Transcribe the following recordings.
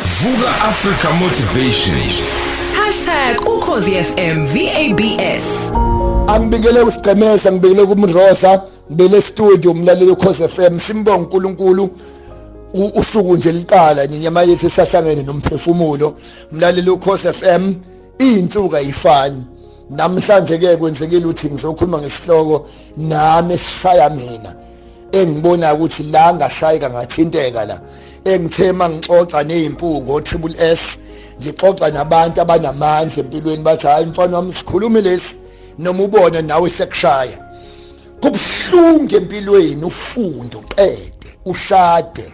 Vuka Africa Motivation. #ukhozifm VABS angibikele usigcemeza ngibikele kumrosa ngibele studio umlaleli ukhoze FM simbonga uNkulunkulu u- usuku nje liqala nyenyama yethu sahlangene nomphefumulo. Umlaleli ukhoze FM insuka ayifani. Namhlanje ke kwenzekile ukuthi ngizokhuluma ngesihloko nami esishaya mina. Engibona ukuthi la ngashayika ngathinteka la. Engithema ngixoxa nezimpungo triple S ngixoxa nabantu abanamandla empilweni bathi hayi mfana wami sikhulume lesi noma ubone nawe sekushaya. Kubhlungu empilweni ufunde uqede ushade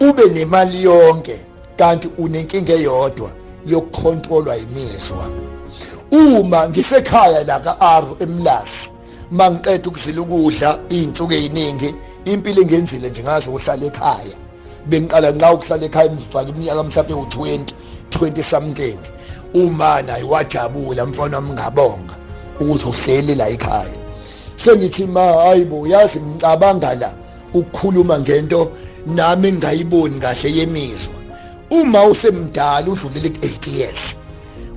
ube nemali yonke kanti unenkinga eyodwa yokucontrolwa imizwa. Uma ngisekhaya la ka-R emlasi mangiqeda ukuzila ukudla iy'nsuku ey'ningi impilo engenzile nje ngazi ukuhlala ekhaya. Bengiqala nxa ukuhlala ekhaya mfaka iminyaka mhlawumbe u-20 20 something. Uma naye wajabula mfana wami ngabonga ukuthi uhleli la ekhaya. Sengithi ma hayibo yazi ngicabanga la ukukhuluma ngento nami ngayiboni kahle yemizwa. Uma usemdala udlulile ku-8 years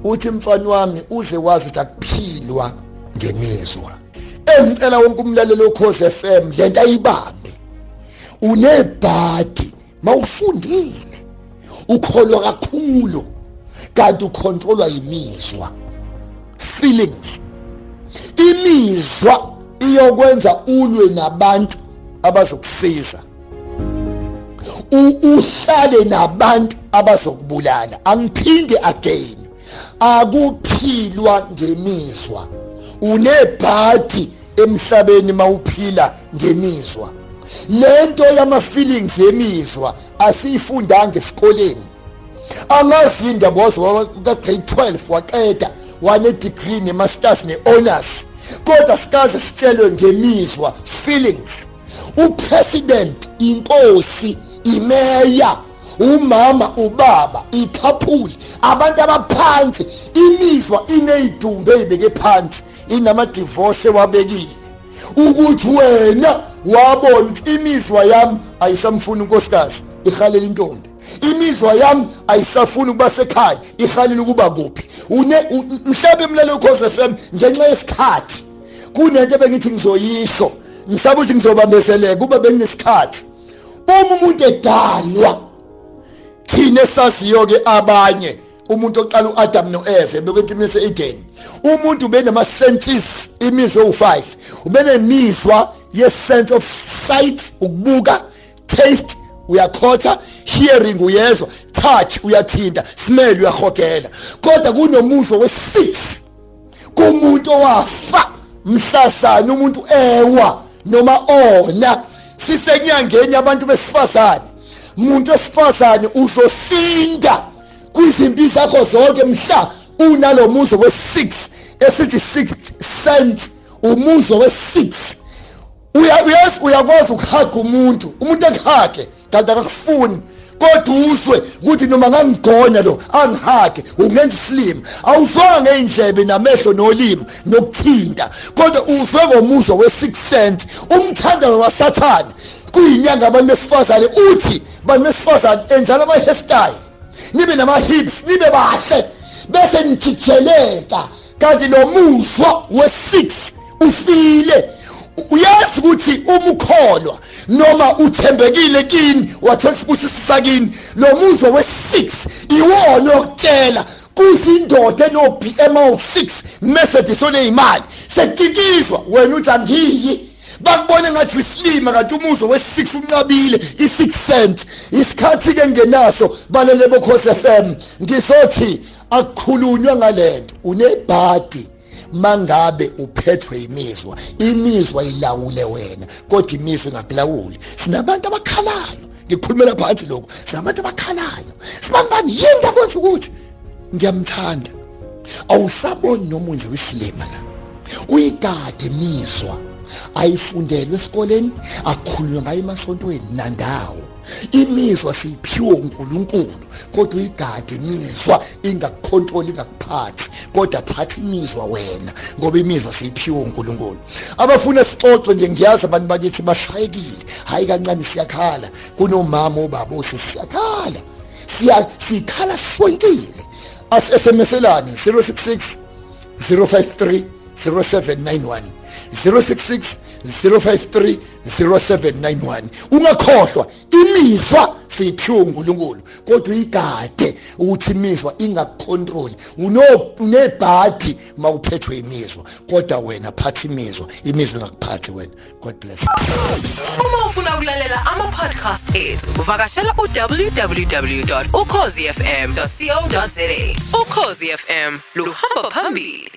uthi mfana wami uze wazi ukuthi akuphilwa ngemizwa. Engicela wonke umlaleli okhoze FM lento ayibambe. Unebhadi mawufundile. Ukholwa kakhulu kanti ucontrolwa imizwa feelings. Imizwa iyokwenza ulwe nabantu abazokusiza. Uhlale nabantu abazokubulala. Angiphinde again. Akuphilwa ngemizwa. Unebhadi emhlabeni mawuphila ngemizwa. Lento yama feelings yemizwa asiyifundanga esikoleni. Angazinda bozo ka grade 12 waqeda wane degree ne masters ne honors kodwa sikaze sitshelwe ngemizwa feelings. Upresident inkosi imeya umama ubaba ithaphuli abantu abaphansi imizwa ineyidumbe ezibeke phansi inama divorce wabekile ukuthi wena wabona ukuthi imizwa yami ayisamfuni unkosikazi ihalela intombi. Imizwa yami ayisafuni ukuba sekhaya ihalela ukuba kuphi. Mhlawumbe emlalelo ukhoze FM ngenxa yesikhathi kunento ebengithi ngizoyisho. Ngisaba ukuthi ngizobambezeleka kuba benginesikhathi. Uma umuntu edalwa thina esaziyo ke abanye umuntu oqala uAdam noEve bekwenza imizwa Eden umuntu benama senses imizwa u5 ubenemizwa ye sense of sight ukubuka taste uyakhotha hearing uyezwa touch uyathinta smell uyahogela kodwa kunomuzwa we6 kumuntu owafa mhlasana umuntu ewa noma ona. Sisenyangeni abantu besifazane. Umuntu wesifazane uzosinda. Kwizimpi zakho zonke mhla unalomuzo we6 esithi 6 cents umuzo we6 uya uyazi uyakwazi ukuhaga umuntu umuntu akuhage kanti akakufuni. Kodwa uzwe ukuthi noma ngangigonya lo angihage ungenza islim awuzwanga ngeindlebe namehlo nolimi nokuthinta. Kodwa uzwe ngomuzwa we6 cent umthandalo wasathana kuyinyanga abantu besifazane uthi bantu besifazane enzala ama hairstyle nibe nama hips nibe bahle bese nithijeleka kanti lo muzwa we6 ufile. Uyazi ukuthi uma ukholwa noma uthembekile kini wathola isibusiso sakini lo muzwa we6 iwona okutshela kuzindoda eno-BM awu6 Mercedes oneyimali sekikizwa wena uthi angiyi. Bakubone ngathi usilima kanti umuzwa we6 unqabile i6 cent. Isikhathi ke ngenaso balele bokhosi FM ngisothi akukhulunywa ngalento. Unebhadi mangabe uphethwe imizwa imizwa ilawule wena kodwa imizwa ingakulawuli. Sinabantu abakhalayo ngikhulumela phansi lokho sinabantu abakhalayo. Sibangani yini akwenza ukuthi? Ngiyamthanda. Awusaboni noma unze wisilima la. Uyigade imizwa. Ayifundelwe esikoleni akukhulunywa ngayo emasontweni nandawo. Imizwa siyiphiwe uNkulunkulu kodwa uyigade imizwa ingakucontrol ingakuphathi kodwa phathi imizwa wena ngoba imizwa siyiphiwe uNkulunkulu. Abafuna sixoxe nje ngiyazi abantu bakithi bashayekile. Hayi kancane siyakhala. Kunomama obaba osisi siyakhala. Siya sikhala sifonkile as SMSelani 066 053 0791 066 053 0791 ungakhohlwa imizwa siyiphiwe uNkulunkulu kodwa igade ukuthi imizwa ingakucontrol unebhadi mawuphethwe imizwa kodwa wena phatha imizwa imizwa ingakuphathi wena. God bless Uma ufuna ukulalela ama-podcast ethu vakashela u-www.ukhozifm.co.za ukhozi FM luhamba phambili.